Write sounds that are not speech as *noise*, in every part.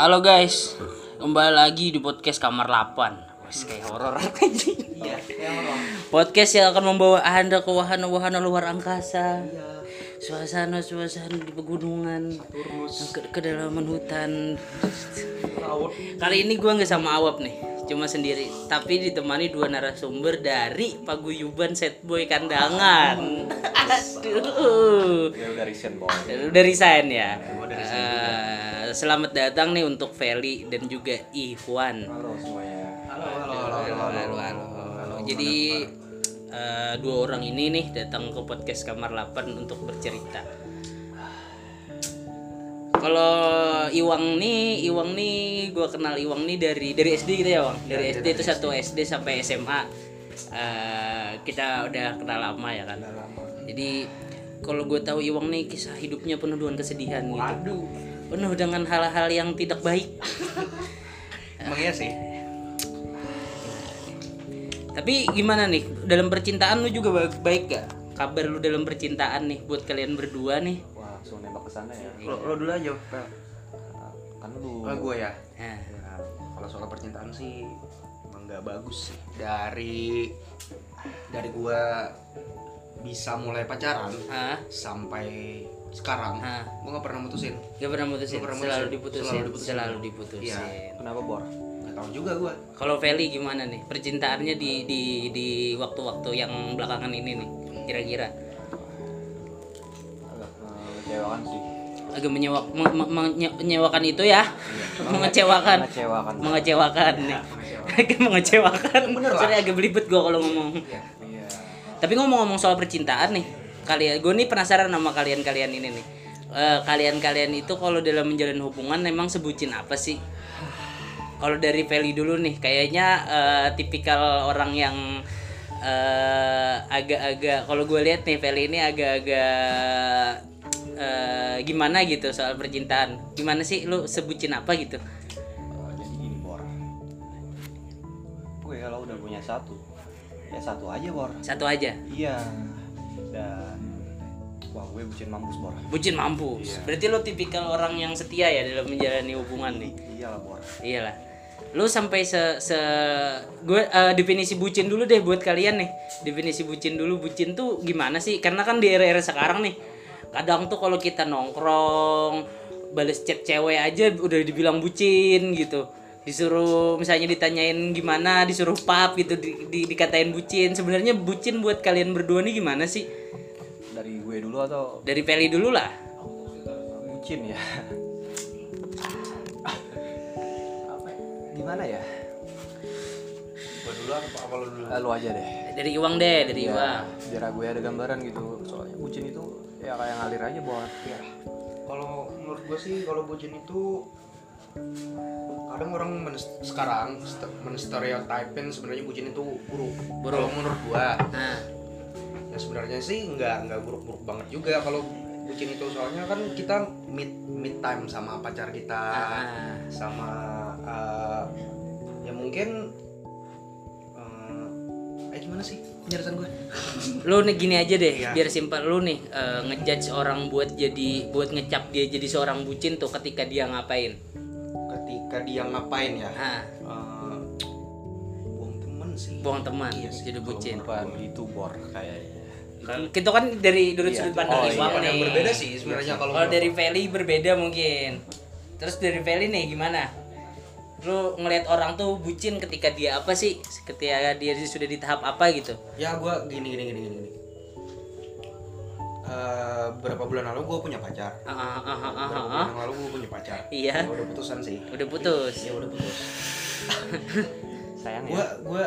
Halo guys, kembali lagi di podcast Kamar 8 Wes kayak horor. Aja *laughs* Iya, Podcast yang akan membawa anda ke wahana-wahana luar angkasa. Suasana-suasana di pegunungan ke Kedalaman hutan. Kali ini gua nggak sama Awap nih Cuma sendiri. Tapi ditemani dua narasumber dari Paguyuban Set Boy Kandangan. Aduh. Ya udah resign boy. Udah resign ya. Selamat datang nih untuk Feli dan juga Ikhwan. Halo semuanya. Halo, halo, halo. Jadi eh, dua orang ini nih datang ke podcast Kamar 8 untuk bercerita. Kalau Iwang nih, Iwang nih, gua kenal Iwang nih dari dari SD gitu ya, Wang. Dari SD itu satu SD sampai SMA. Eh, kita udah kenal lama ya kan. Jadi kalau gue tahu Iwang nih kisah hidupnya penuh dengan kesedihan gitu. Penuh dengan hal-hal yang tidak baik. Emang iya sih. Tapi gimana nih dalam percintaan lu juga ba- baik gak? Kabar lu dalam percintaan nih buat kalian berdua nih. Wah, langsung nembak ke sana ya. Lo, lo dulu aja, Pel. Kan lu. Oh, gue ya. Nah, Ya, kalau soal percintaan sih emang nggak bagus sih. Dari dari gua bisa mulai pacaran ah, sampai sekarang, ah. gua nggak pernah mutusin. Gak pernah mutusin, Nggak pernah selalu mutusin. diputusin, Selalu diputusin. selalu diputusin. Iya. Kenapa bor? Nggak tahu juga gua. Kalau Feli gimana nih percintaannya di di di waktu-waktu yang belakangan ini nih kira-kira Agak eh, mengecewakan sih. agak menyewak me- me- menye- menyewakan itu ya *laughs* mengecewakan Mengecewakan. mengecewakan nih agak mengecewakan sorry agak belibet gua kalau ngomong Iya. tapi ngomong-ngomong soal percintaan nih kalian gue nih penasaran sama kalian-kalian ini nih Eh, kalian-kalian itu kalau dalam menjalin hubungan memang sebutin apa sih kalau dari Feli dulu nih kayaknya eh, tipikal orang yang eh, agak-agak kalau gue lihat nih Feli ini agak-agak eh, gimana gitu soal percintaan gimana sih lu sebutin apa gitu jadi gini bor. Gue kalau udah punya satu, ya satu aja bor. satu aja Iya. Dan wah gue bucin mampus bor. bucin mampus. Iya. berarti lu tipikal orang yang setia ya dalam menjalani hubungan nih? Iya lah bor. iyalah. Lu sampai se se gue eh, definisi bucin dulu deh buat kalian nih. Definisi bucin dulu bucin tuh gimana sih? Karena kan di era-era sekarang nih kadang tuh kalau kita nongkrong bales chat cewek aja udah dibilang bucin gitu. Disuruh misalnya ditanyain gimana disuruh pap gitu di, di- dikatain bucin. Sebenarnya bucin buat kalian berdua nih gimana sih Gue dulu atau? Dari Feli dulu lah. Bucin ya. Apa gimana ya? Gua dulu apa apa lo dulu? Lu aja deh. Dari Iwang deh dari ya, Iwang. biar gue ada gambaran gitu. Soalnya bucin itu ya kayak ngalir aja buat ya Kalau menurut gua sih kalau bucin itu kadang orang men- sekarang st- menstereotipin sebenarnya bucin itu buruk. Buruk. Kalau menurut gua nah ya sebenarnya sih nggak nggak buruk-buruk banget juga kalau bucin itu. Soalnya kan kita meet meet time sama pacar kita Ah. sama eh, ya mungkin eh eh gimana sih penjelasan gue lu nih gini aja deh Iya. biar simpel. Lu nih eh, ngejudge orang buat jadi buat ngecap dia jadi seorang bucin tuh ketika dia ngapain? Ketika dia ngapain ya? Ah. Buang temen sih. Buang teman Iya sih, jadi bucin. bukan itu bor kayaknya kita kan dari dari Iya. sudut pandang Oh, Bukan nih yang berbeda sih sebenarnya kalau kalau dari Feli berbeda mungkin. Terus dari Feli nih gimana? Lu ngelihat orang tuh bucin ketika dia apa sih? Ketika dia sudah di tahap apa gitu? Ya gue gini gini gini gini. Eh, berapa bulan lalu gue punya pacar. Ah, ah, ah, ah, ah, berapa bulan lalu gue punya pacar. Iya. Ya, udah putusan sih. Udah putus. Ya udah putus. *laughs* Sayang gue ya gue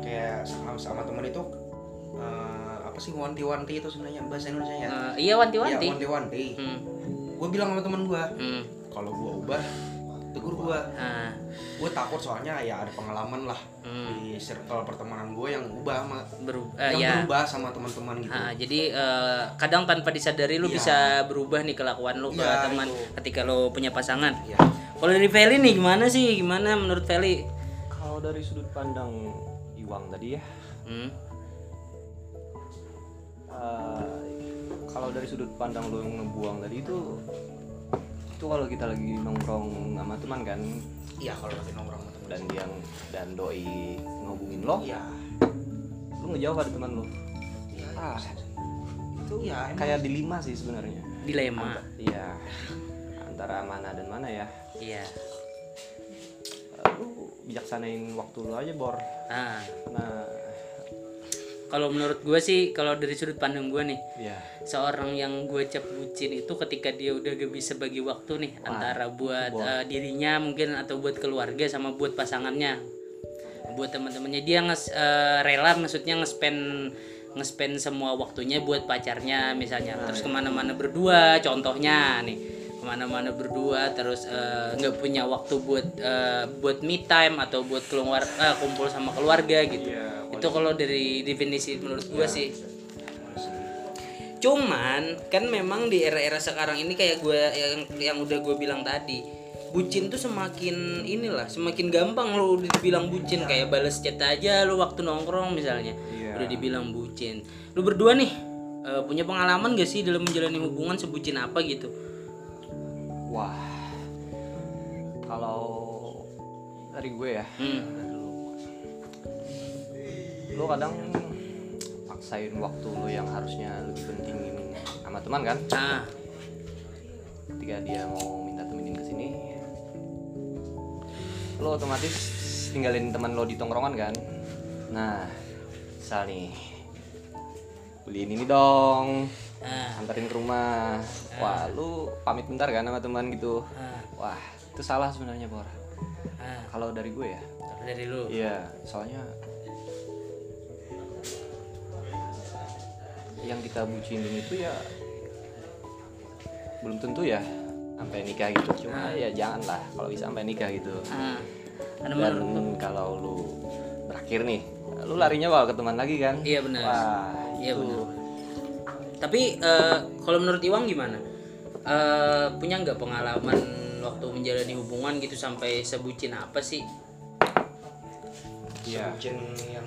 kayak sama sama temen itu eh, apa sih wanti-wanti itu sebenarnya bahasa Indonesia ya Eh, iya wanti-wanti Iya, wanti-wanti hmm, gue bilang sama temen gue hmm, kalau gue ubah tegur gue ah, gue takut soalnya ya ada pengalaman lah hmm. di circle pertemanan gue yang ubah sama Beru- eh, yang ya berubah sama teman-teman gitu Ah, jadi eh, kadang tanpa disadari lu Iya. bisa berubah nih kelakuan lu ke Iya, teman itu. ketika lu punya pasangan. ya Kalau dari Feli nih gimana sih? Gimana menurut Feli? kalau dari sudut pandang Iwang tadi ya Hmm. Eh, kalau dari sudut pandang lu yang ngebuang tadi itu itu kalau kita lagi nongkrong sama teman kan? Iya kalau lagi nongkrong sama temen dan dia dan doi ngehubungin lo? Iya. Lu ngejawab ada teman lo iya ah itu Iya, emang. kayak dilema sih sebenarnya. Dilema. Anta- iya. Antara mana dan mana ya? Iya. Eh, lu bijaksanain waktu lu aja bor. Nah nah kalau menurut gue sih kalau dari sudut pandang gue nih ya seorang yang gue cap bucin itu ketika dia udah gak bisa bagi waktu nih antara buat eh, dirinya mungkin atau buat keluarga sama buat pasangannya. Buat teman-temannya. Dia nges eh, rela maksudnya nge-spend nge-spend semua waktunya buat pacarnya misalnya. Terus ke mana-mana berdua contohnya nih ke mana-mana berdua terus eh, nggak punya waktu buat eh, buat me time atau buat keluar eh, kumpul sama keluarga gitu. Itu kalau dari definisi menurut gua sih. Cuman kan memang di era-era sekarang ini kayak gue yang yang udah gue bilang tadi bucin tuh semakin inilah semakin gampang lo dibilang bucin. Kayak balas chat aja lo waktu nongkrong misalnya Iya. udah dibilang bucin. Lu berdua nih punya pengalaman gak sih dalam menjalani hubungan sebucin apa gitu wah. Kalau dari gue ya. Hmm. lu kadang paksain waktu lu yang harusnya lebih pentingin sama teman kan? Ah. Ketika dia mau minta temenin ke sini lo otomatis tinggalin teman lo di tongkrongan kan? Nah misal nih beliin ini dong ah. Anterin ke rumah. Wah lu pamit bentar kan sama teman gitu. Ah, wah itu salah sebenarnya bor. Ah. kalau dari gue ya. Dari lu. Iya, soalnya yang kita bucinin itu ya belum tentu ya sampai nikah gitu. Cuma ya janganlah kalau bisa sampai nikah gitu. ah. Dan kalau lu terakhir nih, lu larinya bawa ke teman lagi kan? iya benar. Wah, Iya, itu benar. Tapi eh, kalau menurut Iwang gimana? Eh, punya nggak pengalaman waktu menjalani hubungan gitu sampai sebucin apa sih? Iya. sebutin yang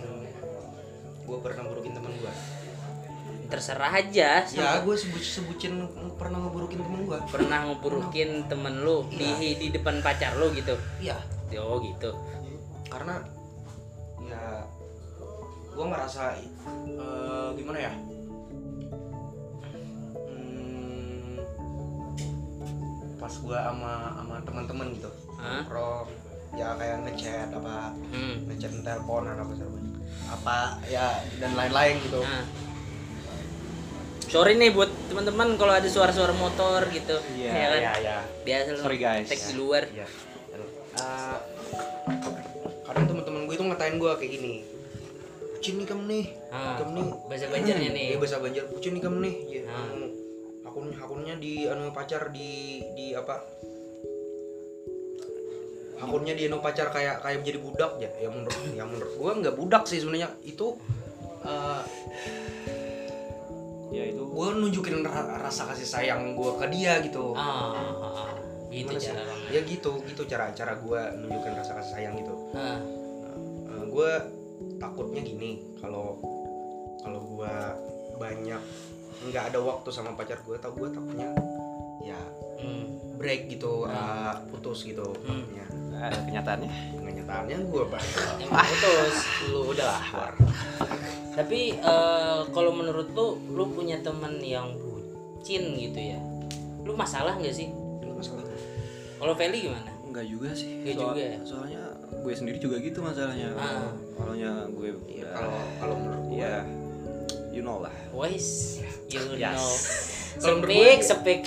gue pernah burukin temen gue Terserah aja. ya gue sebut sebutin pernah ngeburukin temen gue Pernah ngeburukin temen lu di di depan pacar lu gitu? iya Oh gitu. karena ya gue ngerasa eh, gimana ya pas gue sama sama teman-teman gitu nongkrong ya kayak ngechat apa Hmm. ngechat telepon apa segala apa ya dan lain-lain gitu Nah. Sorry nih buat teman-teman kalau ada suara-suara motor gitu. Iya, ya kan? ya ya Biasa lu Sorry, guys. tag di luar. Iya. Eh, kadang teman-teman gue itu ngatain gue kayak gini. Bucin nih kamu nih. Ah, kamu nih. bahasa Banjarnya nih. Iya bahasa Banjar. Bucin nih kamu nih. Ya, Ah. kamu akun akunnya di anu pacar di di apa? Akunnya di anu pacar kayak kayak menjadi budak ya. Ya menurut ya menurut gue nggak budak sih sebenarnya. Itu eh, Ya itu gue nunjukin ra- rasa kasih sayang gue ke dia gitu. Ah, ah, ah. gitu Gimana cara. Ya gitu, gitu cara cara gue nunjukin rasa kasih sayang gitu. Ah, gue takutnya gini kalau kalau gue banyak nggak ada waktu sama pacar gue tau gue takutnya ya hmm. break gitu uh, putus gitu Hmm. takutnya ada kenyataannya. kenyataannya gue banyak Emang putus. lu udahlah war Tapi eh, kalau menurut lu, lu punya temen yang bucin gitu ya? Lu masalah nggak sih? Masalah Kalau Feli gimana? Enggak juga sih. Nggak juga ya? Soalnya gue sendiri juga gitu masalahnya. Ah. Kalau gue ya, udah- kalau kalau menurut gue ya you know lah. Wais, you Yes. know. Sepik, sepik.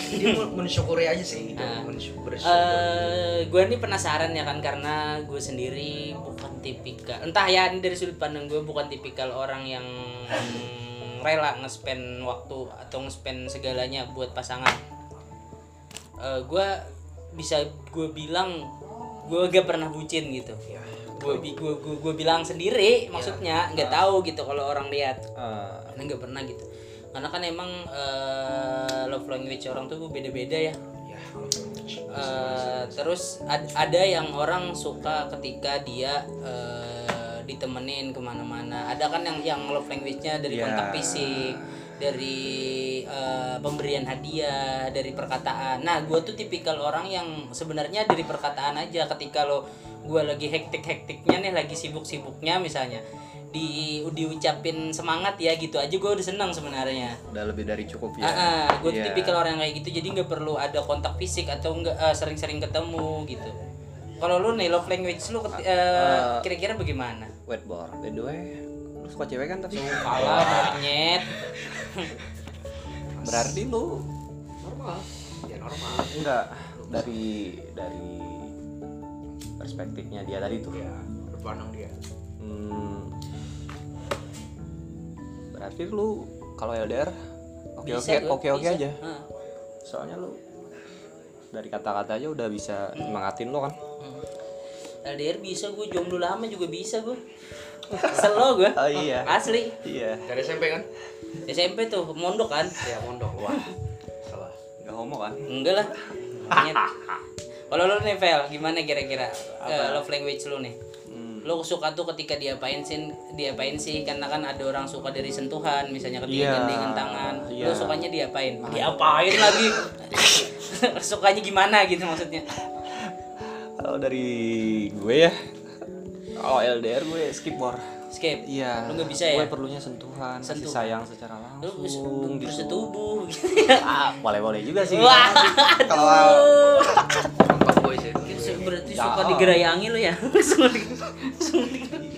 mensyukuri aja sih mensyukur Eh, gue nih penasaran ya kan karena gue sendiri bukan tipikal entah ya ini dari sudut pandang gue bukan tipikal orang yang *laughs* rela nge-spend waktu atau nge-spend segalanya buat pasangan Eh, gue bisa gue bilang gue gak pernah bucin gitu ya gue gue gue, bilang sendiri maksudnya nggak tahu gitu kalau orang lihat. Karena nggak pernah gitu. Karena kan emang eh, love language orang tuh beda-beda ya. Ya Eh, terus ad- ada yang orang suka ketika dia eh, ditemenin ke mana-mana. Ada kan yang yang love language-nya dari Iya. kontak fisik dari eh, pemberian hadiah dari perkataan nah gue tuh tipikal orang yang sebenarnya dari perkataan aja ketika lo gue lagi hektik hektiknya nih lagi sibuk sibuknya misalnya di diucapin semangat ya gitu aja gue udah senang sebenarnya Udah lebih dari cukup ya. Ah, gue tuh Iya. tipikal orang yang kayak gitu jadi nggak perlu ada kontak fisik atau enggak eh, sering-sering ketemu gitu kalau lu nih love language lu ket- eh, Ah. kira-kira bagaimana Wait, Bor. By the way, lu suka cewek kan tapi? kalah monyet Berarti lu normal ya normal enggak dari dari perspektifnya dia tadi tuh. ya menurut pandang dia Hmm, berarti lu kalau LDR oke oke oke oke aja. Ah, Soalnya lu dari kata-kata aja udah bisa semangatin lo kan. hmm. LDR bisa gue jomblo lama juga bisa gue selo gue Oh iya. asli. Iya. dari SMP kan? SMP tuh mondok kan? Ya mondok. Wah salah. Gak homo kan? enggak lah. *laughs* Kalau lu nih Vel gimana kira-kira eh, love language lu nih? Hmm. lo suka tuh ketika diapain sih diapain sih? Karena kan ada orang suka dari sentuhan misalnya ketika Iya, gandengan tangan. Iya. lo sukanya diapain? Diapain lagi? *laughs* Sukanya gimana gitu maksudnya? Kalau dari gue ya, kalau LDR gue skip bor. skip Iya. Lu nggak bisa ya? Gue perlunya sentuhan, Sentuh. sayang secara langsung gitu. bersetubuh *laughs* Ah, boleh-boleh juga sih. wah kalau Pak boy sih berarti Ya. suka digerayangi lo ya *laughs*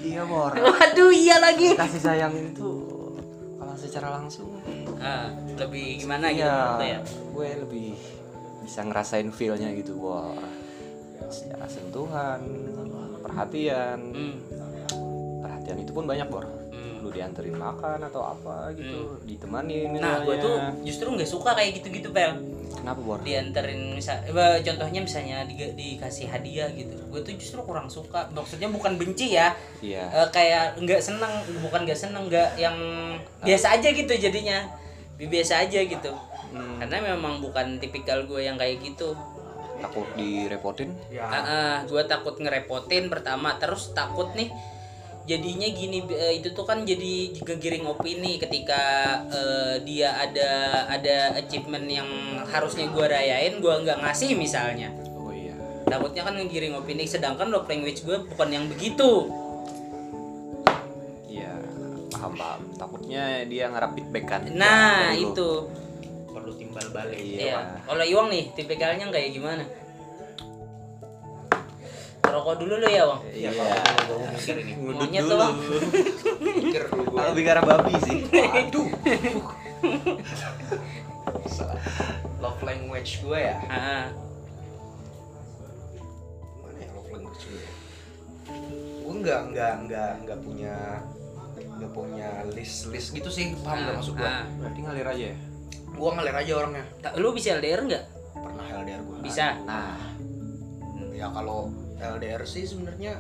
Iya bor. waduh iya lagi Kasih sayang itu kalau secara langsung. ah, lebih gimana gitu Iya. ya Gue lebih bisa ngerasain feelnya gitu bor. Secara sentuhan, perhatian. hmm. Perhatian itu pun banyak bor. Hmm. Lu dianterin makan atau apa gitu, ditemanin. nah gue tuh justru nggak suka kayak gitu-gitu pel Kenapa bor? dianterin misal eh, contohnya misalnya di, dikasih hadiah gitu gue tuh justru kurang suka maksudnya bukan benci ya Iya. Eh, kayak nggak seneng bukan nggak seneng nggak yang biasa aja gitu jadinya Bi- biasa aja gitu Hmm. karena memang bukan tipikal gue yang kayak gitu Takut direpotin. ya gue takut ngerepotin pertama terus takut nih jadinya gini eh, itu tuh kan jadi kegiring opini ketika eh, dia ada ada achievement yang harusnya gue rayain gue nggak ngasih misalnya Oh iya. takutnya kan ngegiring opini sedangkan love language gue bukan yang begitu Iya, paham paham. Takutnya dia ngarap feedback kan. nah lu. itu perlu timbal balik Iya. Kalau Iwang nih, tipikalnya kayak gimana? Rokok dulu lo ya, Wang. iya Iya. kalau gue mikir ini Monyet tuh, Bang. mikir dulu gue Lebih ke arah babi sih. Salah. *laughs* Love language gue ya. Mana ya love language gue? ya? Gue nggak nggak nggak nggak punya nggak punya list list gitu sih paham nggak maksud gue? Berarti ngalir aja ya. Gue ngalir aja orangnya. Lu bisa LDR nggak? Pernah LDR gue. Bisa. Nah, Ya kalau LDR sih sebenarnya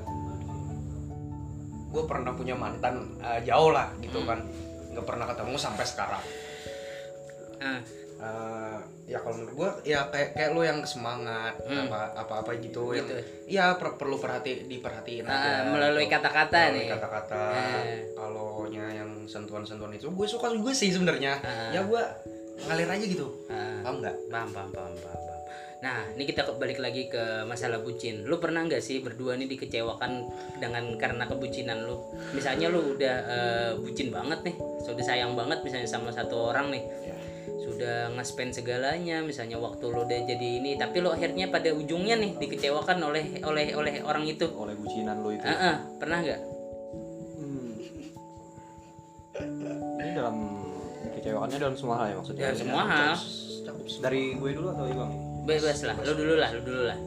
gue pernah punya mantan eh, jauh lah gitu Hmm. kan. Nggak pernah ketemu sampai sekarang. Ah, Eh, ya kalau menurut gua ya kayak kayak lo yang semangat Hmm. apa apa apa gitu, yang Gitu. ya per- perlu perhati diperhatiin Ah, aja melalui gitu. kata-kata Melalui nih. kata-kata Eh. kalau nya yang sentuhan-sentuhan itu gue suka juga sih sebenarnya Ah. ya gua ngalir aja gitu ah. paham nggak Paham, paham, paham, paham, paham. Nah, ini kita balik lagi ke masalah bucin. Lu pernah nggak sih berdua nih dikecewakan dengan karena kebucinan lu? Misalnya lu udah eh, bucin banget nih, sudah sayang banget misalnya sama satu orang nih. Ya. Sudah nge-spend segalanya, misalnya waktu lu udah jadi ini, tapi lu akhirnya pada ujungnya nih dikecewakan oleh oleh oleh orang itu. oleh bucinan lo itu. Ah, ah, pernah nggak? Kecewakannya dalam semua hal ya maksudnya. Ya, semua hal. Dari gue dulu atau Iwang? Bebas lah, lu dulu lah, lu dulu lah.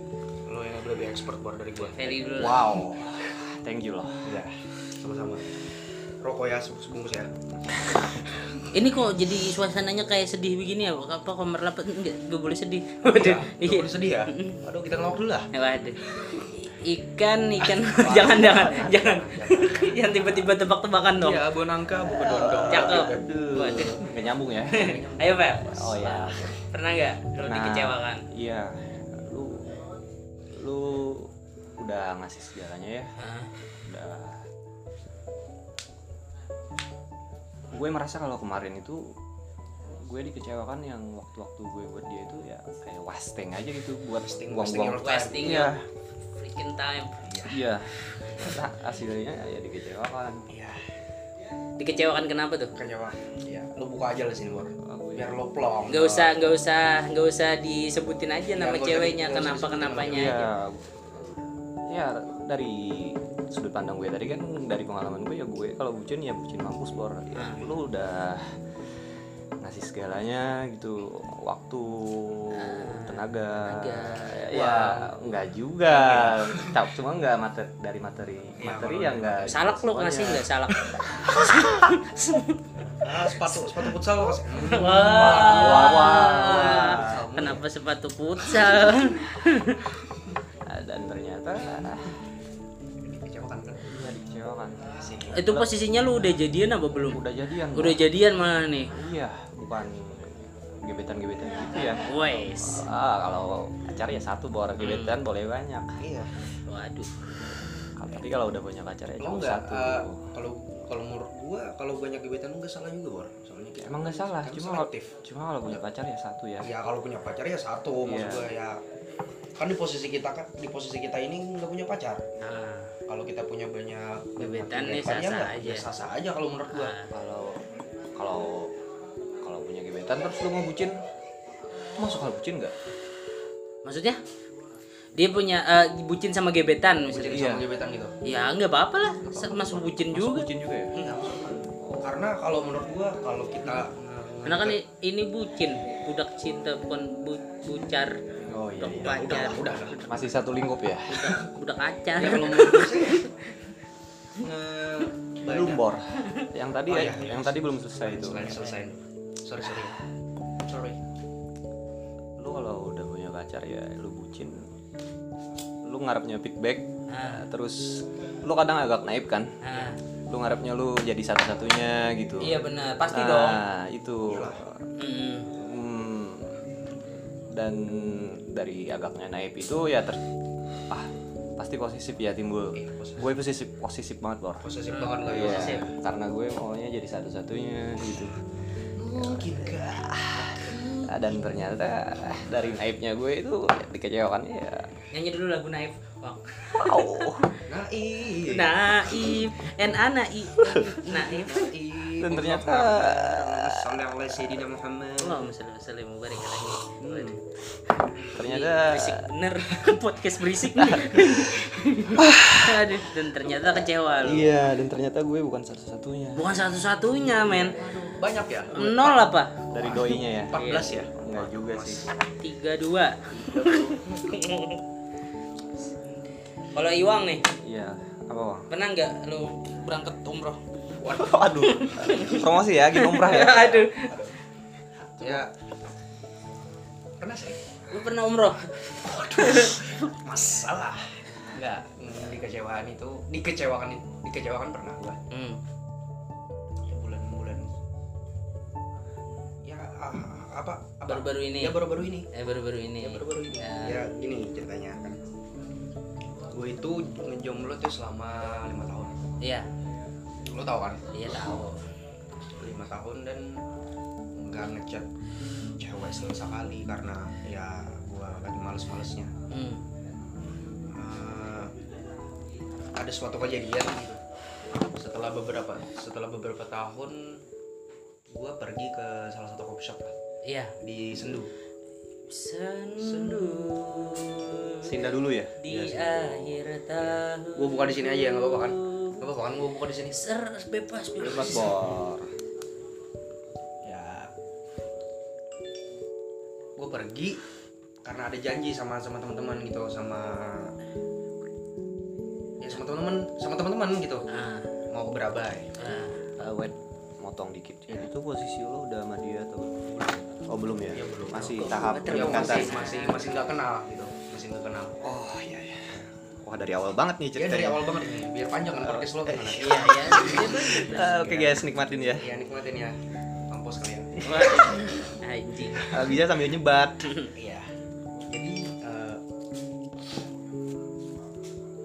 lo yang lebih expert baru dari gua Feli dulu lah. Wow. *laughs* Thank you loh. ya sama-sama rokok ya sebungkus ya *laughs* Ini kok jadi suasananya kayak sedih begini ya? Apa komerlap enggak, enggak boleh sedih. Waduh. *laughs* Nggak Iya. boleh sedih ya aduh kita ngelawak dulu lah Waduh. Ikan, ikan. *laughs* jangan, jangan, jangan. Yang tiba-tiba tebak-tebakan dong. Iya, bonangka bukan dondong. Cakep. Waduh. Gak nyambung ya. *laughs* Ayo, Pak. Oh ya. Pernah nggak lu Nah, dikecewakan? Iya. Lu lu udah ngasih segalanya ya. Udah gue merasa kalau kemarin itu gue dikecewakan yang waktu-waktu gue buat dia itu ya kayak wasting aja gitu buat Wasting- buang-buang wasting your Wasting Iya. your freaking time. iya. Nah, hasilnya ya dikecewakan. Iya. Dikecewakan kenapa tuh? kecewa. Iya. Lo buka aja lah sini bor Aku biar lo plong. Gak usah, gak usah, gak usah disebutin aja Iya, nama nggak ceweknya di- nggak kenapa kenapanya. Ya aja. ya dari sudut pandang gue tadi kan dari pengalaman gue ya gue kalau bucin ya bucin mampus bor ya, Ah. lu udah ngasih segalanya gitu waktu tenaga, tenaga. ya enggak juga Cap, cuma enggak materi dari materi Iya, materi kalau yang enggak Salak lo ngasih nggak salak? ah sepatu sepatu futsal lo kasih. Wah, wah, wah. kenapa sepatu futsal? Dan ternyata Itu posisinya lu udah jadian apa belum? udah jadian Udah jadian mana nih? iya bukan gebetan-gebetan gitu ya Wes. Ah, kalau pacar ya satu, bor gebetan boleh banyak. iya Waduh. Kalau tapi kalau udah punya pacar ya cuma enggak satu. eh, kalau kalau menurut gua kalau banyak gebetan lu nggak salah juga bor soalnya kita Emang nggak salah, kan cuma selektif cuma kalau punya pacar ya satu ya. ya kalau punya pacar ya satu maksud Iya. gua ya kan di posisi kita kan di posisi kita ini nggak punya pacar Nah, kalau kita punya banyak Gebetan nih gebetan, ya nggak- aja. sah-sah aja kalau menurut gua nah. Kalau kalau kalau punya gebetan terus lu mau bucin, masuk hal bucin nggak? Maksudnya? Dia punya eh, bucin sama gebetan bucin misalnya. Iya. sama gebetan gitu Ya nggak apa-apa lah, masuk bucin Masuk juga. bucin juga ya? enggak gua. karena kalau menurut gua kalau kita Karena kan ini bucin, budak cinta bukan bu, bucar, Oh iya. budak iya. pacar, udah Masih satu lingkup ya? budak, budak kaca. ya kalau bor. Yang tadi Oh, ya, iya, iya. yang tadi belum selesai itu. selesai sorry sorry sorry Lu kalau udah punya pacar ya lu bucin. Lu ngarepnya feedback, Ah. terus lu kadang agak naif kan? Nah, lu ngarepnya lu jadi satu-satunya gitu iya benar, pasti dong. nah itu Mm. Dan dari agaknya naif itu ya ter ah pasti posesif ya timbul Iya, gue posesif posesif banget bor posesif banget lo ya Posesif. karena gue maunya jadi satu-satunya gitu mungkin gak Ah, dan ternyata dari naifnya gue itu ya, dikecewakannya ya Nyanyi dulu lagu Naif. Bang. wow nah *laughs* iya Naif, NA naif, naif. Dan ternyata- Muhammad Allahumma wa sallim alaihi. Ternyata berisik bener *laughs* podcast berisik nih. *laughs* Aduh, dan ternyata kecewa lu. iya dan ternyata gue bukan satu-satunya Bukan satu-satunya, men. banyak ya Nol apa? dari doinya ya 14 ya enggak juga sih Tiga dua. *laughs* Kalau Iwang nih, iya apa bang pernah nggak lu berangkat umroh? Waduh, promosi ya, gini umrah ya. *laughs* Aduh, ya. Pernah sih? Lu pernah umroh? masalah. Enggak mm, dikecewakan itu dikecewakan dikecewakan pernah gua. Hmm. ya bulan-bulan. Ya ah, apa apa? Baru-baru ini. ya baru-baru ini. Eh baru-baru ini. ya baru-baru ini. Ya. ya gini ceritanya. Kan gue itu ngejomblo tuh selama lima tahun. Iya, lo tau kan iya tahu. lima tahun dan nggak ngechat cewek sama sekali karena ya gue lagi males-malesnya Hmm. Eh, ada suatu kejadian gitu setelah beberapa setelah beberapa tahun gue pergi ke salah satu coffee shop lah Iya. di Sendu Sendu Sinda dulu ya. di akhir tahun. gue buka di sini aja nggak apa-apa kan apa-apa kan gue buka di sini Ser bebas bebas. Bebas bor. ya gue pergi karena ada janji sama sama teman-teman gitu sama ya sama teman-teman sama teman-teman gitu Ah, mau ke Berabai ah. Uh, wait, motong dikit. Itu posisi lo udah sama dia atau belum? Oh belum ya? Ya, belum. Masih tahap ya masih sih? masih masih nggak kenal gitu masih nggak kenal Oh iya. Wah dari awal banget nih ya ceritanya. dari awal banget ini biar panjang kan podcast lo gimana Iya iya. *laughs* Ah, Oke guys, nikmatin ya. ya nikmatin ya mampus kalian Anjing. Ah, bisa sambil nyebat. iya jadi eh,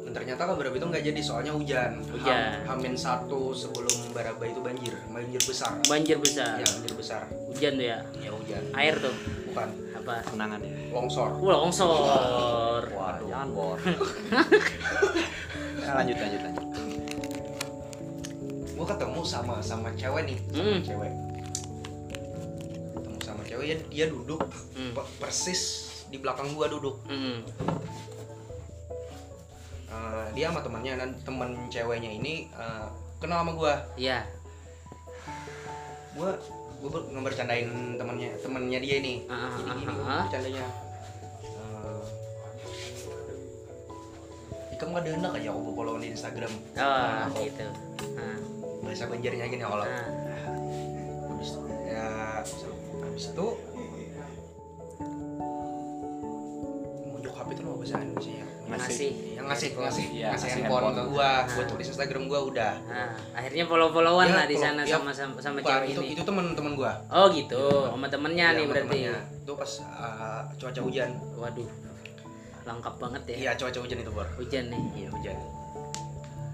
ternyata ternyata kabar itu nggak jadi soalnya hujan Hujan. Ham- hamin satu sebelum baraba itu banjir banjir besar Banjir besar. ya banjir besar Hujan tuh ya. ya hujan Air tuh. bukan Apa? Kenangan ya. longsor Wah, longsor. Wah, jangan bor. Nah, *laughs* lanjut lanjut lanjut. gue ketemu sama sama cewek nih sama Hmm. cewek ketemu sama cewek ya dia duduk Hmm. pe- persis di belakang gua duduk Hmm. Eh, dia sama temannya dan teman ceweknya ini eh, kenal sama gua Iya. gua gua ber- ngebercandain temannya temannya dia ini Ah, gini gini ah, gua ah. bercandanya Ada enak aja aku follow di Instagram Oh, Nah, gitu. Nah, bahasa banjarnya gini kalau nah. habis ya habis itu ngunjuk HP itu nama bahasa Indonesia ya Ngasih. yang ngasih ngasih Iya, ngasih ngasih handphone, handphone. ke gua Ah. gua tulis Instagram gua udah Nah, akhirnya follow-followan Ya, lah di follow- sana ya, sama sama, sama cewek itu ini. itu teman-teman gua Oh gitu, sama temennya Iya, nih sama berarti. temennya. itu pas uh, cuaca hujan Waduh, lengkap banget ya. iya cuaca hujan itu bor Hujan nih. iya hujan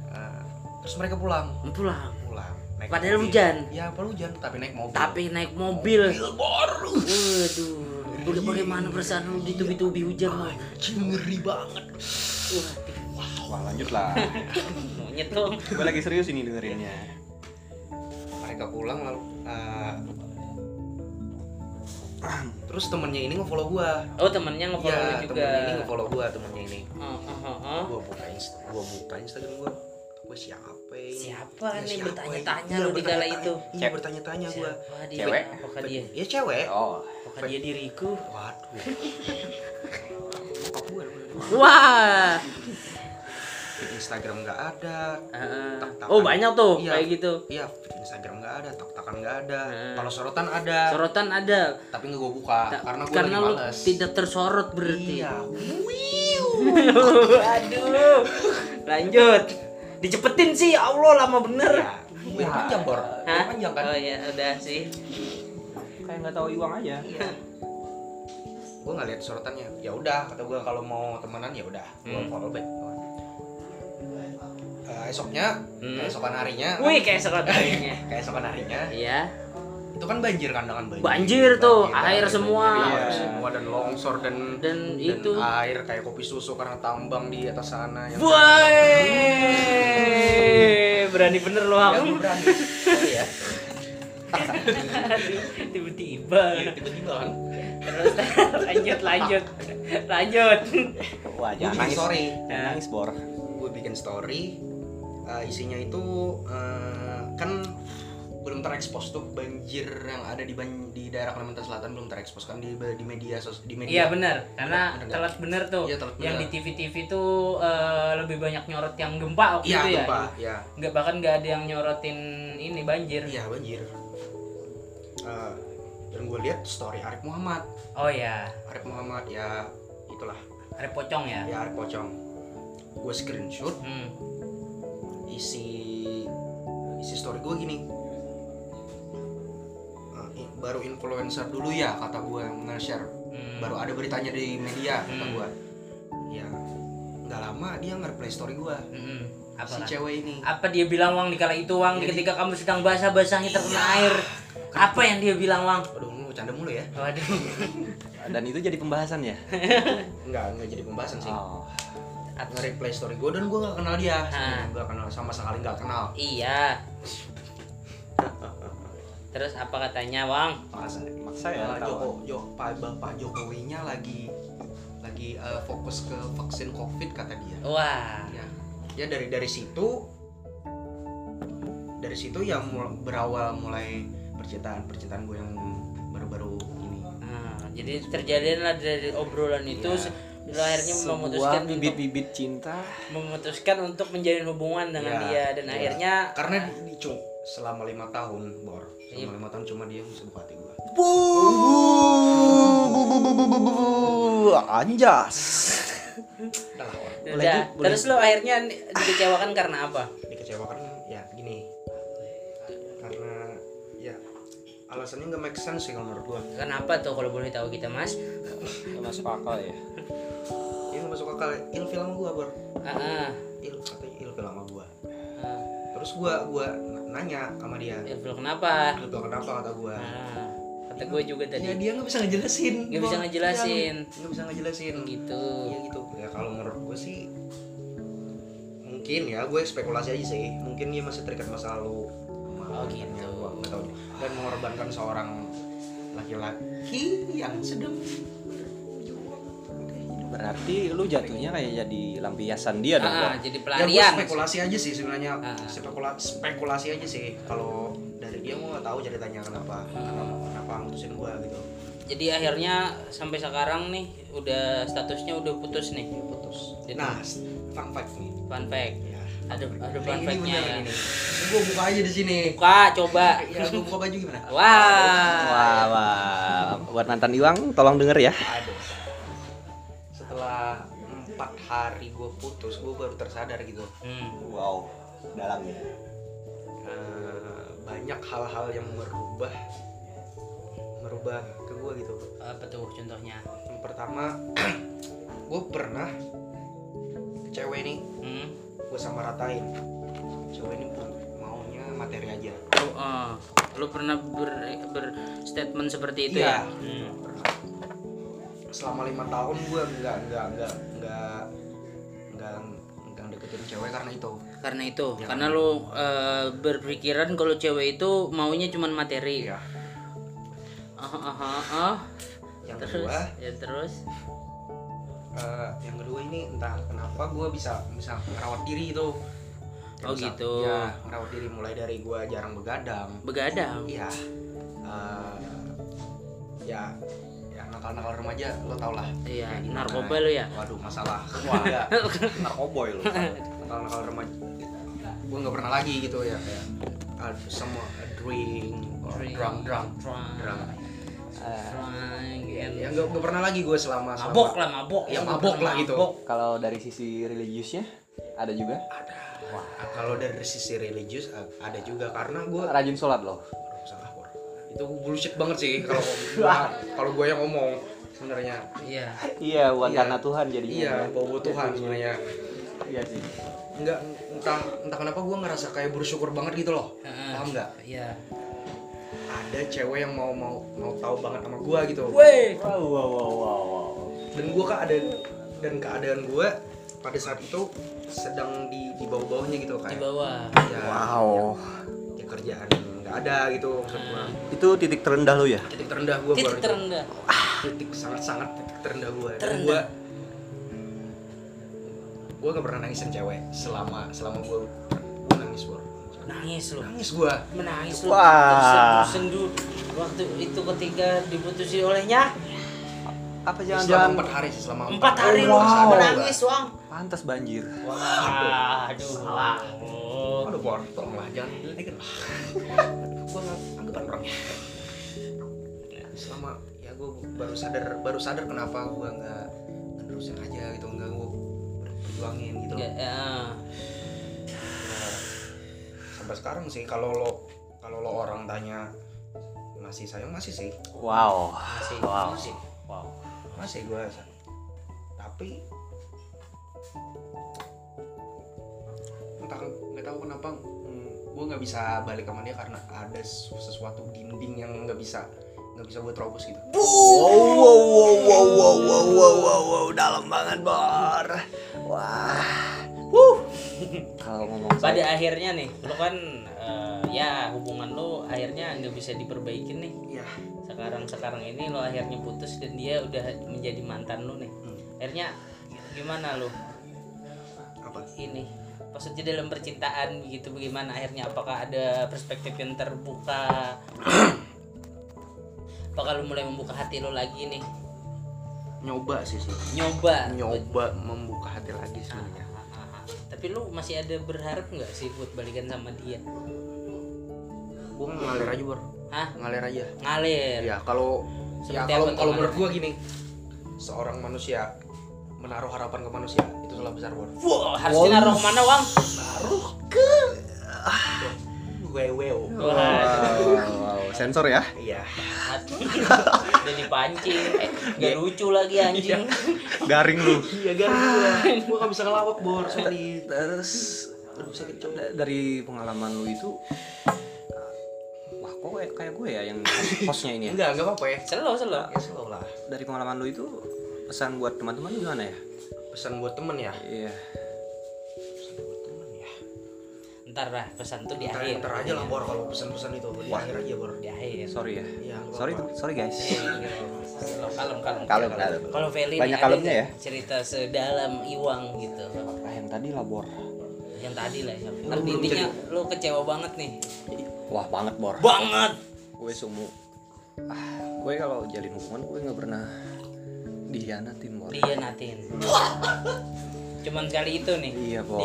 Uh, terus mereka pulang Pulang. pulang naik Padahal mobil. hujan. iya padahal hujan tapi naik mobil Tapi naik mobil. mobil bor Waduh, udah bagaimana perasaan lu ditubi-tubi hujan mau? Anjing, ngeri banget Wah, Wah, lanjut lah. *laughs* monyet dong. Gue lagi serius ini dengerinnya. mereka pulang lalu uh, terus temennya ini nge-follow gua Oh temennya nge-follow lu juga. temennya ini nge-follow gua temennya ini Oh, oh, oh, oh. gua buka inst gua buka Instagram gua gua siapa ini Siapa Ya, nih siapa bertanya-tanya lu Iya, di kala itu? iya bertanya-tanya gua? Cewek? Apakah dia? ya cewek Oh, Apakah dia diriku? waduh *laughs* Wah. Feed Instagram nggak ada Heeh. Tak-takan. Oh banyak tuh Iya. kayak gitu. iya feed Instagram nggak ada tak-takan nggak ada Heeh. kalau sorotan ada Sorotan ada. tapi nggak gua buka Ta- karena gua karena lagi lu males tidak tersorot berarti. iya *laughs* Aduh. Lanjut. Dicepetin sih, ya Allah lama bener. ya biar panjang bor biar panjang kan Oh iya, udah sih. kayak nggak tahu Iwang aja. gue nggak lihat sorotannya ya udah kata gue kalau mau temenan ya udah gue Hmm. follow back Eh, esoknya Hmm. keesokan harinya Wih, kayak serat kayaknya. keesokan harinya Iya. itu kan banjir kan dengan banjir Banjir tuh, Banjir, air banjir, semua. banjir, air Iya. semua dan longsor dan Dan itu. air kayak kopi susu karena tambang di atas sana yang Woi, berani bener lo ya, aku. gue berani Sorry ya *laughs* Tiba-tiba. tiba-tiba kan Terus lanjut, lanjut, lanjut. Wah, jangan nangis. story Jangan nangis, Bor. gue bikin story eh, isinya itu eh, kan belum terekspos tuh banjir yang ada di ban- di daerah Kalimantan Selatan belum terekspos kan di di media sos di media Iya benar, karena Bener telat bener tuh. Iya, telat yang bener. di TV-TV tuh eh, lebih banyak nyorot yang gempa waktu Iya, itu ya. gempa, ya. Nggak bahkan nggak ada yang nyorotin ini banjir. Iya, banjir. Eh, dan gue lihat story Arif Muhammad. Oh ya, Arif Muhammad ya itulah, ada pocong ya. ya Arif Pocong. Gue screenshot Hmm. Isi isi story gue gini. Eh, baru influencer dulu ya kata gue yang nge-share. Hmm. Baru ada beritanya di media kata Hmm. gue. Ya nggak lama dia nge-reply story gue. Hmm. Apa Si kan? cewek ini. Apa dia bilang Wang di kala itu Wang Jadi- ketika kamu sedang basah-basahnya terkena Iya. air? Apa yang dia bilang Wang? Aduh, lu bercanda mulu ya? Waduh. Dan itu jadi pembahasan ya? *laughs* Enggak, enggak jadi pembahasan sih. Oh. Nge-replay story gue dan gue gak kenal dia Ah. gue kenal sama sekali gak kenal Iya. Terus apa katanya Wang? maksa Maksa ya, tahu. Joko Jo Pak Bapak Jokowinya lagi lagi eh, fokus ke vaksin covid kata dia Wah. ya ya dari dari situ dari situ ya mul- berawal mulai percintaan percintaan gue yang baru-baru ini Nah, jadi terjadilah dari obrolan itu Iya. Lo akhirnya Sebuah memutuskan untuk bibit-bibit cinta. memutuskan untuk menjalin hubungan dengan Iya, dia dan iya. akhirnya karena di, di- selama lima tahun bor Iya. selama lima tahun cuma dia bisa buka hati gue Anjas. udah udah terus lo akhirnya dikecewakan karena apa? dikecewakan ya gini karena ya alasannya nggak make sense sih kalau menurut gua Kenapa tuh kalau boleh tahu kita Mas? Nggak masuk akal ya. Masuk akal ilfil sama gua bor Ah, ah. il katanya ilfil sama gua Ah, terus gua gua nanya sama dia ilfil kenapa ilfil kenapa kata gua Ah, kata gue juga tadi ya dia nggak bisa ngejelasin Nggak bisa ngejelasin. Iya, nggak bisa ngejelasin gitu Iya gitu. Ya kalau menurut gue sih mungkin ya gue spekulasi aja sih. Mungkin dia masih terikat masa lalu. Oh, gitu. Gua nggak tahu. Dan mengorbankan seorang laki-laki yang sedang. Berarti lu jatuhnya kayak jadi lampiasan dia dong. Ah, jadi Ya pelarian spekulasi aja sih sebenarnya. Ah. Spekula- spekulasi aja sih. Kalau dari dia gue nggak tahu ceritanya kenapa kenapa kenapa mutusin gue gitu. jadi akhirnya sampai sekarang nih udah statusnya udah putus nih Putus. Jadi- Nah, fun fact nih. fun fact Ya. ada ada Ini- fun ini fact-nya ya ini. Gue buka aja di sini. buka coba *laughs* Ya, gue buka baju gimana? wah Wah, wah. Buat mantan Iwang, tolong denger ya. Ada. Hari gue putus, gue baru tersadar gitu. Hmm. Wow, dalam nih. Eh, banyak hal-hal yang merubah, merubah ke gue gitu. apa tuh contohnya Yang pertama, *clears throat* gue pernah cewek ini hmm. gue sama ratain. Cewek ini maunya materi aja. lu, eh, lu pernah ber, berstatement seperti itu Iya. ya hmm. Selama lima tahun gue nggak nggak nggak nggak nggak nggak deketin cewek karena itu. karena itu Ya. karena lu eh, berpikiran kalau cewek itu maunya cuman materi Iya. ah ah ah, ah. Yang terus kedua, ya terus Eh, yang kedua ini entah kenapa gue bisa bisa merawat diri gitu Oh, Bisa- gitu. ya merawat diri mulai dari gue jarang begadang begadang iya ya ya nakal-nakal remaja lo tau lah Iya, narkoba lo ya? waduh masalah *laughs* wah ya Narkoboy lu. nakal-nakal remaja gue nggak pernah lagi gitu ya kayak ah, semua drink, or Drink, drunk drunk drunk. drunk and- ya nggak nggak pernah lagi gue selama selama- mabok lah mabok Ya, mabok pernah lah gitu. mabok. Kalau dari sisi religiusnya ada juga. ada kalau dari sisi religius ada juga karena gue Rajin sholat loh. Itu bullshit banget sih kalau kalau gue yang ngomong sebenarnya. Iya. Iya, bukan Iya. karena Tuhan jadinya. iya ya. bawa Tuhan sebenarnya. Iya sih. nggak entah entah kenapa gue ngerasa kayak bersyukur banget gitu loh. Paham nggak? Iya. Ada cewek yang mau mau mau tahu banget sama gue gitu. Weh Wow, wow, wow, wow, wow. dan gue keadaan dan keadaan gue pada saat itu sedang di di bawah bawahnya gitu di kayak bawah. Ya, Wow. ya kerjaan nggak ada gitu maksud Itu titik terendah lu ya? titik terendah gue titik terendah. Titik sangat sangat titik terendah gue dan Terendah. gue gue gak pernah nangisin cewek selama selama gue gue nangis bro. Nangis lu. Nangis gue menangis lu. Wah. tersendu waktu itu ketika diputusi olehnya. Apa selama empat hari sih selama empat hari lu Sadar menangis gua. wang. Pantas banjir. wah aduh Salah. Oh. aduh bor tolonglah jangan. Diledekin anggapan orang selama ya gue baru sadar baru sadar kenapa gue nggak nerusin aja gitu nggak gue perjuangin gitu Nggak, ya. Ya, sampai sekarang sih kalau lo kalau lo orang tanya masih sayang masih sih Wow. masih Wow. masih Wow. masih gue tapi entah nggak tahu kenapa gue nggak bisa balik sama dia karena ada sesuatu dinding yang nggak bisa nggak bisa gue terobos gitu. Wow wow wow wow wow wow wow wow, wow. dalam banget bor. Wah. Wuh. *laughs* Kalau ngomong pada saya. akhirnya nih, lo kan uh, ya hubungan lo akhirnya nggak bisa diperbaiki nih. Iya. Sekarang sekarang ini lo akhirnya putus dan dia udah menjadi mantan lo nih. Hmm. Akhirnya gimana lo? Apa? Ini maksudnya dalam percintaan gitu bagaimana? Akhirnya apakah ada perspektif yang terbuka? Apakah lu mulai membuka hati lo lagi nih? Nyoba sih sih. Nyoba? Nyoba membuka hati lagi sebenarnya Ah, ah, ah. tapi lu masih ada berharap nggak sih buat balikan sama dia? Gue ngalir aja bor. Hah? ngalir aja. Ngalir? Ya kalau ya Seperti kalau apa tuh kalau menurut gue gini. Seorang manusia menaruh harapan ke manusia salah besar bor Wah, harusnya naruh ke mana, Wang? naruh ke Weweo. Wow, wow, wow. sensor ya. Iya. *laughs* Udah dipancing. Eh, gak lucu lagi anjing. Garing lu. Iya kan gua. Gua gak bisa ngelawak, Bor. Sorry. Terus da- dari pengalaman lu itu wah kok kayak, kayak gue ya yang hostnya ini ya Enggak, enggak apa-apa ya. Selo selo. Ya slow lah. dari pengalaman lu itu pesan buat teman-teman gimana ya Pesan buat temen ya. iya Pesan buat temen ya. Ntar lah pesan tuh di Ntar, akhir. ntar aja lah, Bor, kalau pesan-pesan itu. Di akhir aja, Bor. Di akhir. sorry ya Iya, nggak sorry apa-apa. sorry guys Selo kalem kalem. Kalem, kalem. Kalau Feli Banyak kalemnya ya? Cerita sedalam Iwang gitu. ah yang tadi lah bor Yang tadi lah ya. Ntar intinya lu kecewa banget nih. wah banget bor Banget. gue sumu ah gue kalau jalin hubungan gue nggak pernah dihianatin bor Dia natin. *laughs* Cuman kali itu nih. iya bor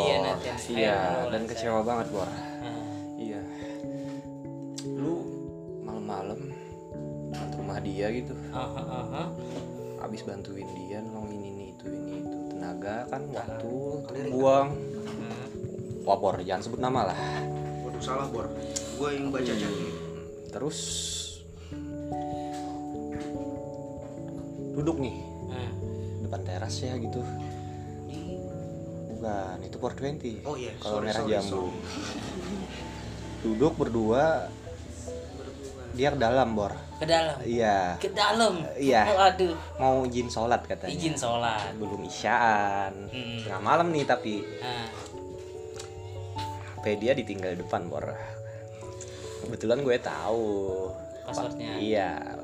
iya dan kecewa banget bor Ah. iya lu malam-malam dekat rumah dia gitu Aha, aha. habis bantuin dia nolongin ini itu ini itu tenaga kan waktu buang wah bor jangan sebut nama lah Waduh, salah, Bor. Gua yang baca chat. terus duduk nih Hmm. Depan teras ya gitu bukan itu 420 Oh iya, kalau sorry, merah sorry, jambu *laughs* duduk berdua dia ke dalam bor Ke dalam. iya Ke dalam. Iya. Waduh. mau izin sholat katanya Izin sholat. belum isyaan Hmm. tengah malam nih tapi Ah. HP dia ditinggal di depan bor kebetulan gue tahu Passwordnya. iya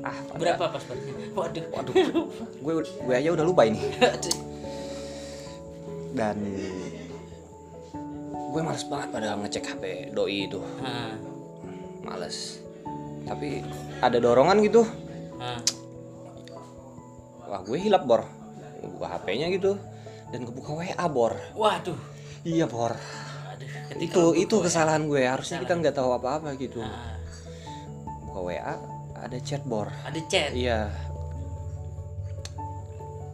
ah pada- Berapa passwordnya? Waduh. waduh gue gue aja udah lupa ini *laughs* dan gue males banget pada ngecek HP doi itu Ah. males tapi ada dorongan gitu Ah. wah gue hilap bor buka HP-nya gitu dan kebuka WA bor Waduh. iya bor Aduh. Itu itu kesalahan gue harusnya kita nggak tahu apa-apa gitu Ah. buka WA ada chat bor ada chat. iya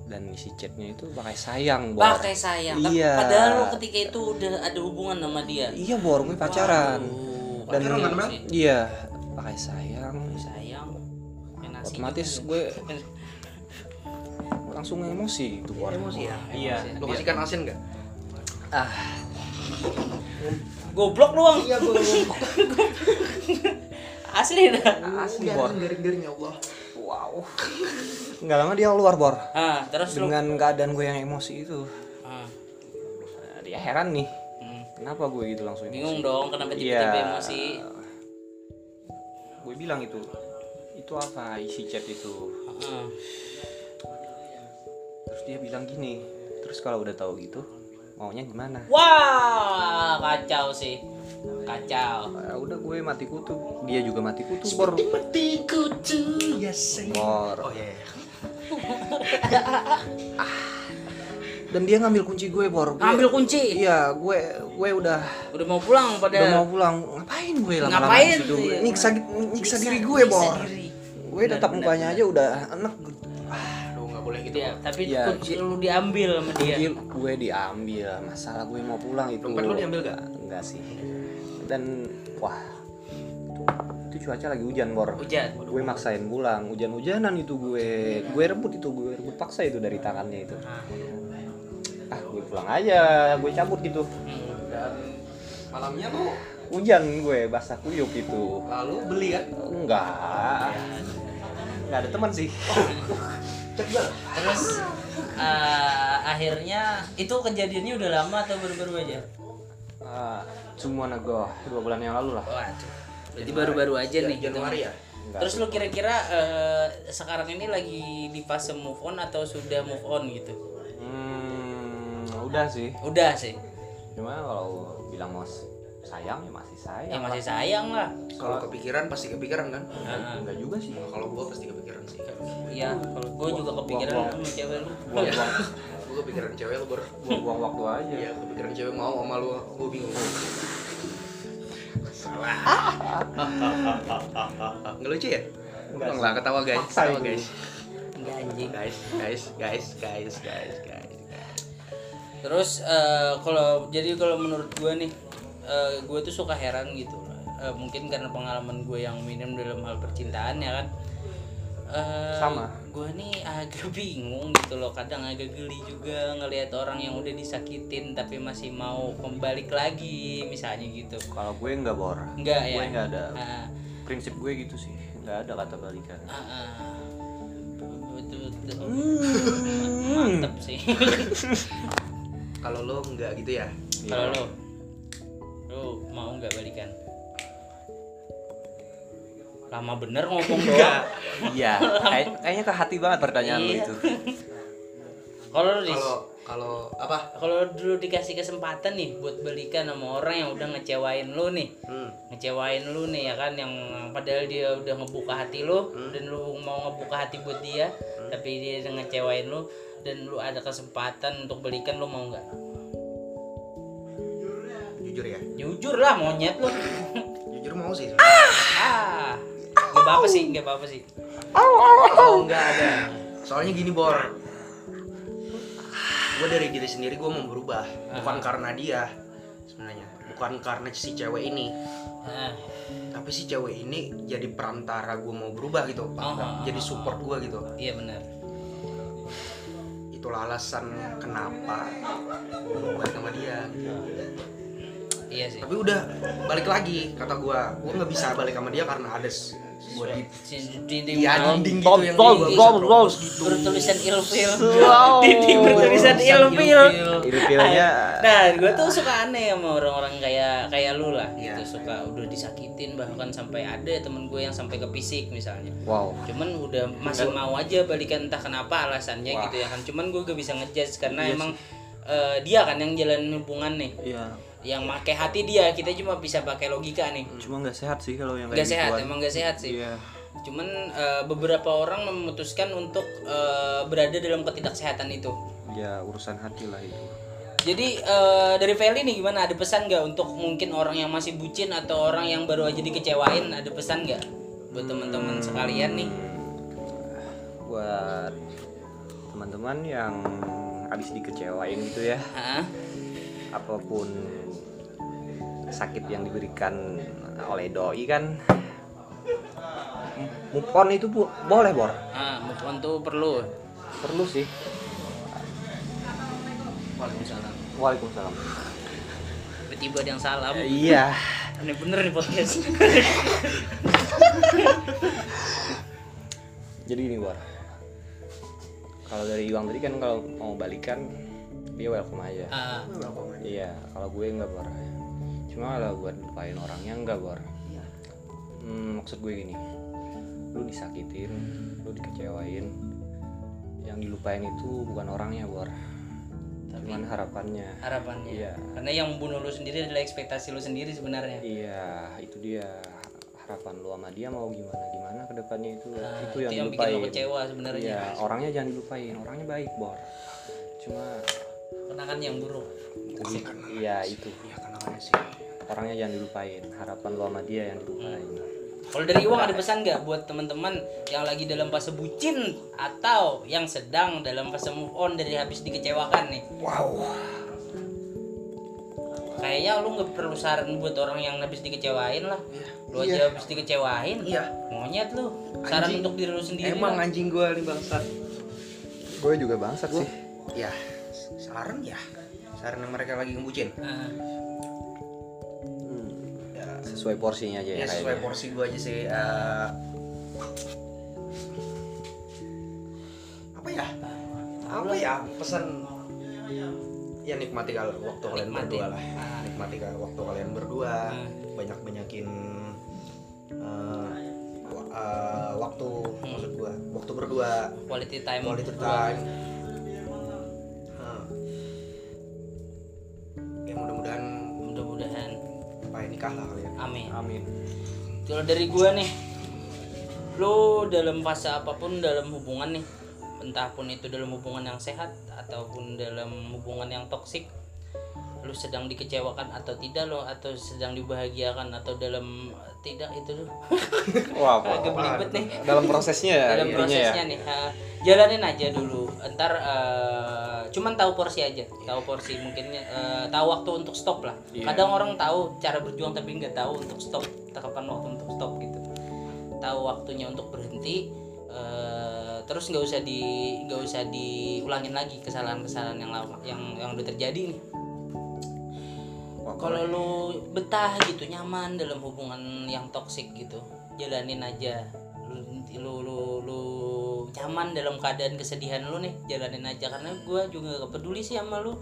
dan isi chatnya itu pakai sayang bor Pakai sayang. Iya. Padahal lo ketika itu udah ada hubungan sama dia. iya bor gue pacaran Waduh, dan Pacaran kan, iya pakai sayang sayang. Kayak nasi otomatis juga. gue langsung emosi itu bor Emosi ya? iya Lu kasih ikan asin enggak? ah Goblok lu, Bang. Iya, gua *laughs* Asli dah. asli bor garing-garing ya Allah. wow nggak lama dia keluar bor Ah, terus lu. dengan keadaan gue yang emosi itu Ah. Nah, dia heran nih Hmm. kenapa gue gitu langsung emosi Bingung dong kenapa tiba-tiba Iya. emosi. gue bilang itu itu apa isi chat itu Ah. terus dia bilang gini terus kalau udah tahu gitu maunya gimana Wah, kacau sih. Kacau. Ya udah gue mati kutu dia juga mati kutu bor Mati kutu ya say. bor Oh iya. iya. *laughs* dan dia ngambil kunci gue bor Gue- Ambil kunci. iya gue gue udah Udah mau pulang pada udah mau pulang ngapain gue lama-lama Ngapain situ? sih? nyiksa nyiksa diri gue Nyiksa bor diri. gue tetap mukanya aja udah enak Aduh, enggak boleh gitu. Dia, tapi Iya, kunci lu diambil sama dia. Kunci gue diambil masalah gue mau pulang itu Dompet lu diambil gak? enggak sih dan wah itu, itu cuaca lagi hujan bor Hujan. gue maksain pulang hujan-hujanan itu gue gue rebut itu gue rebut paksa itu dari tangannya itu Ah. ah gue pulang aja gue cabut gitu. Dan malamnya lu hujan gue basah kuyup itu lalu beli kan? enggak enggak ada teman sih? Terus eh, akhirnya itu kejadiannya udah lama atau baru-baru aja? ah, cuma nego dua bulan yang lalu lah Waduh. Berarti baru-baru aja nih. gitu. Januari ya? enggak Terus lu kira-kira eh, sekarang ini lagi di fase move on atau sudah move on gitu? hmm, udah sih Udah sih. cuma kalau bilang mau sayang ya masih sayang Ya masih sayang lah. Kalau kepikiran pasti kepikiran kan? Heeh. enggak juga sih Kalau gua pasti kepikiran sih. Iya, kalau gue juga kepikiran Buang-buang. sama cewek lu. buang-buang Gua kepikiran cewek lu bor. buang-buang waktu aja Iya, kepikiran cewek mau sama lu, gua bingung. Salah. Nggak lucu ya? Enggak lah ketawa guys, ketawa guys. Enggak anjing. Guys, guys, guys, guys, guys, guys. Terus eh, kalau jadi kalau menurut gue nih gue tuh suka heran gitu Eh, mungkin karena pengalaman gue yang minim dalam hal percintaan ya kan Eh, Sama. Gue nih agak *laughs* bingung gitu loh kadang agak geli juga ngelihat orang yang udah disakitin tapi masih mau kembali lagi misalnya gitu Kalau gue nggak bor. enggak ya Gue nggak ada. Ah, Prinsip gue gitu sih. Nggak ada kata balikan. ah. betul betul Hmm. mantep sih *laughs* Kalau lo nggak gitu ya? kalau lo lo mau nggak balikan lama bener ngomong doang Iya. Kayak- kayaknya ke hati banget pertanyaan lu Iya. itu. kalau Kalau kalau apa? kalau dulu dikasih kesempatan nih buat balikan sama orang yang udah ngecewain lu nih Hmm. ngecewain lu nih ya kan yang padahal dia udah ngebuka hati lu dan lu mau ngebuka hati buat dia tapi dia udah ngecewain lu dan lu ada kesempatan untuk balikan lu mau nggak Jujur ya? jujur lah monyet lu Jujur mau sih. ah nggak apa apa sih nggak apa apa sih Oh nggak ada. Soalnya gini Bor. Gue dari diri sendiri gue mau berubah. Bukan karena dia sebenarnya. Bukan karena si cewek ini. Ah, Tapi si cewek ini jadi perantara gue mau berubah gitu. Oh. Jadi support gue gitu. iya benar Itulah alasan kenapa gue mau balik sama dia. gitu. iya sih Tapi udah balik lagi kata gue. Gue nggak bisa balik sama dia karena ada Si- dinding Iya gitu yang gitu. bertulisan ilfil. *laughs* Dinding bertulisan ilfil. Ilfilnya *laughs* nah gue tuh suka aneh sama orang-orang kayak kayak lu lah Iya. gitu suka udah disakitin bahkan sampai ada temen gue yang sampai ke fisik misalnya. Wow. cuman udah masih mau aja balikan entah kenapa alasannya Wah. gitu ya kan. Cuman gue gak bisa ngejudge karena emang eh, dia kan yang jalan hubungan nih. Iya. Yang pakai hati dia kita cuma bisa pakai logika nih. Cuma nggak sehat sih kalau yang gak kayak sehat gituan. emang gak sehat sih. Iya. cuman eh, beberapa orang memutuskan untuk eh, berada dalam ketidaksehatan itu. Ya urusan hati lah itu. jadi eh, dari Feli nih gimana? Ada pesan nggak untuk mungkin orang yang masih bucin atau orang yang baru aja dikecewain? Ada pesan nggak buat teman-teman sekalian nih? Buat teman-teman yang habis dikecewain gitu ya, Hah? Apa pun sakit yang diberikan oleh doi kan move on itu bu- boleh bor? Ah, move on tuh perlu. Perlu sih. Waalaikumsalam. Waalaikumsalam. Tiba-tiba ada yang salam. Iya. Aneh bener nih podcast. *laughs* Jadi gini bor. Kalau dari Iwang tadi kan kalau mau balikan dia welcome aja. Ah, iya kalau gue enggak bor. Cuma kalau buat lupain orangnya enggak bor. Hmm, maksud gue gini. Lu disakitin lu dikecewain. Yang dilupain itu bukan orangnya bor. Cuman harapannya. harapannya. Iya. karena yang membunuh lu sendiri adalah ekspektasi lu sendiri sebenarnya. Iya itu dia. Harapan lu sama dia mau gimana gimana ke depannya itu Nah, itu itu yang yang bikin lu kecewa sebenarnya. Iya orangnya jangan dilupain. Orangnya baik bor. Cuma kenangan yang buruk. Iya itu. Ya kenangannya sih. Orangnya jangan dilupain. Harapan lu sama dia yang dilupain. Kalau dari Iwang ada pesan nggak buat teman-teman yang lagi dalam fase bucin atau yang sedang dalam fase move on dari habis dikecewakan nih? Wow. Kayaknya lu nggak perlu saran buat orang yang habis dikecewain lah. Lu aja habis dikecewain Iya. monyet lu. Saran Anjing. untuk diri lu sendiri emang lah. anjing gue nih bangsat. Gue juga bangsat sih. Ya saran ya saran yang mereka lagi ngebucin Ah, ya, sesuai porsinya aja ya, ya sesuai kayaknya. porsi gue aja sih eh, apa ya apa ya pesan ya nikmati kalau waktu kalian Nikmati. berdua lah nikmati kalau waktu kalian berdua Hmm. banyak banyakin eh, wa- eh, waktu maksud gue waktu berdua quality time quality berdua. time Hmm. Ya mudah-mudahan mudah-mudahan supaya nikah lah kalian amin. Amin. Kalau dari gua nih lu dalam fase apa pun dalam hubungan nih entah pun itu dalam hubungan yang sehat ataupun dalam hubungan yang toksik lu sedang dikecewakan atau tidak lo atau sedang dibahagiakan atau dalam tidak itu lu *laughs* wah agak belibet nih. Dalam prosesnya ya dalam intinya prosesnya ya nih ha, jalanin aja dulu. Ntar eh, cuman tahu porsi aja tahu porsi mungkin eh, tahu waktu untuk stop lah. Iya. kadang orang tahu cara berjuang tapi nggak tahu untuk stop kapan waktu untuk stop gitu. Tahu waktunya untuk berhenti eh, terus nggak usah di nggak usah diulangin lagi kesalahan-kesalahan yang lama yang yang udah terjadi nih. Kalau lu betah gitu nyaman dalam hubungan yang toksik gitu jalanin aja. Lu lu lu, lu nyaman dalam keadaan kesedihan lu nih jalanin aja. Karena gua juga gak peduli sih sama lu.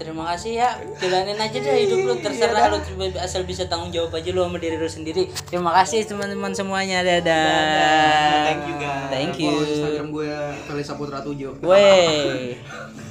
Terima kasih ya jalanin aja deh hidup lu terserah lu coba asal bisa tanggung jawab aja lu sama diri lu sendiri. Terima kasih teman-teman semuanya dadah. Thank you guys. thank you. Follow Instagram gue Felisa Putra 7. Wey. *laughs*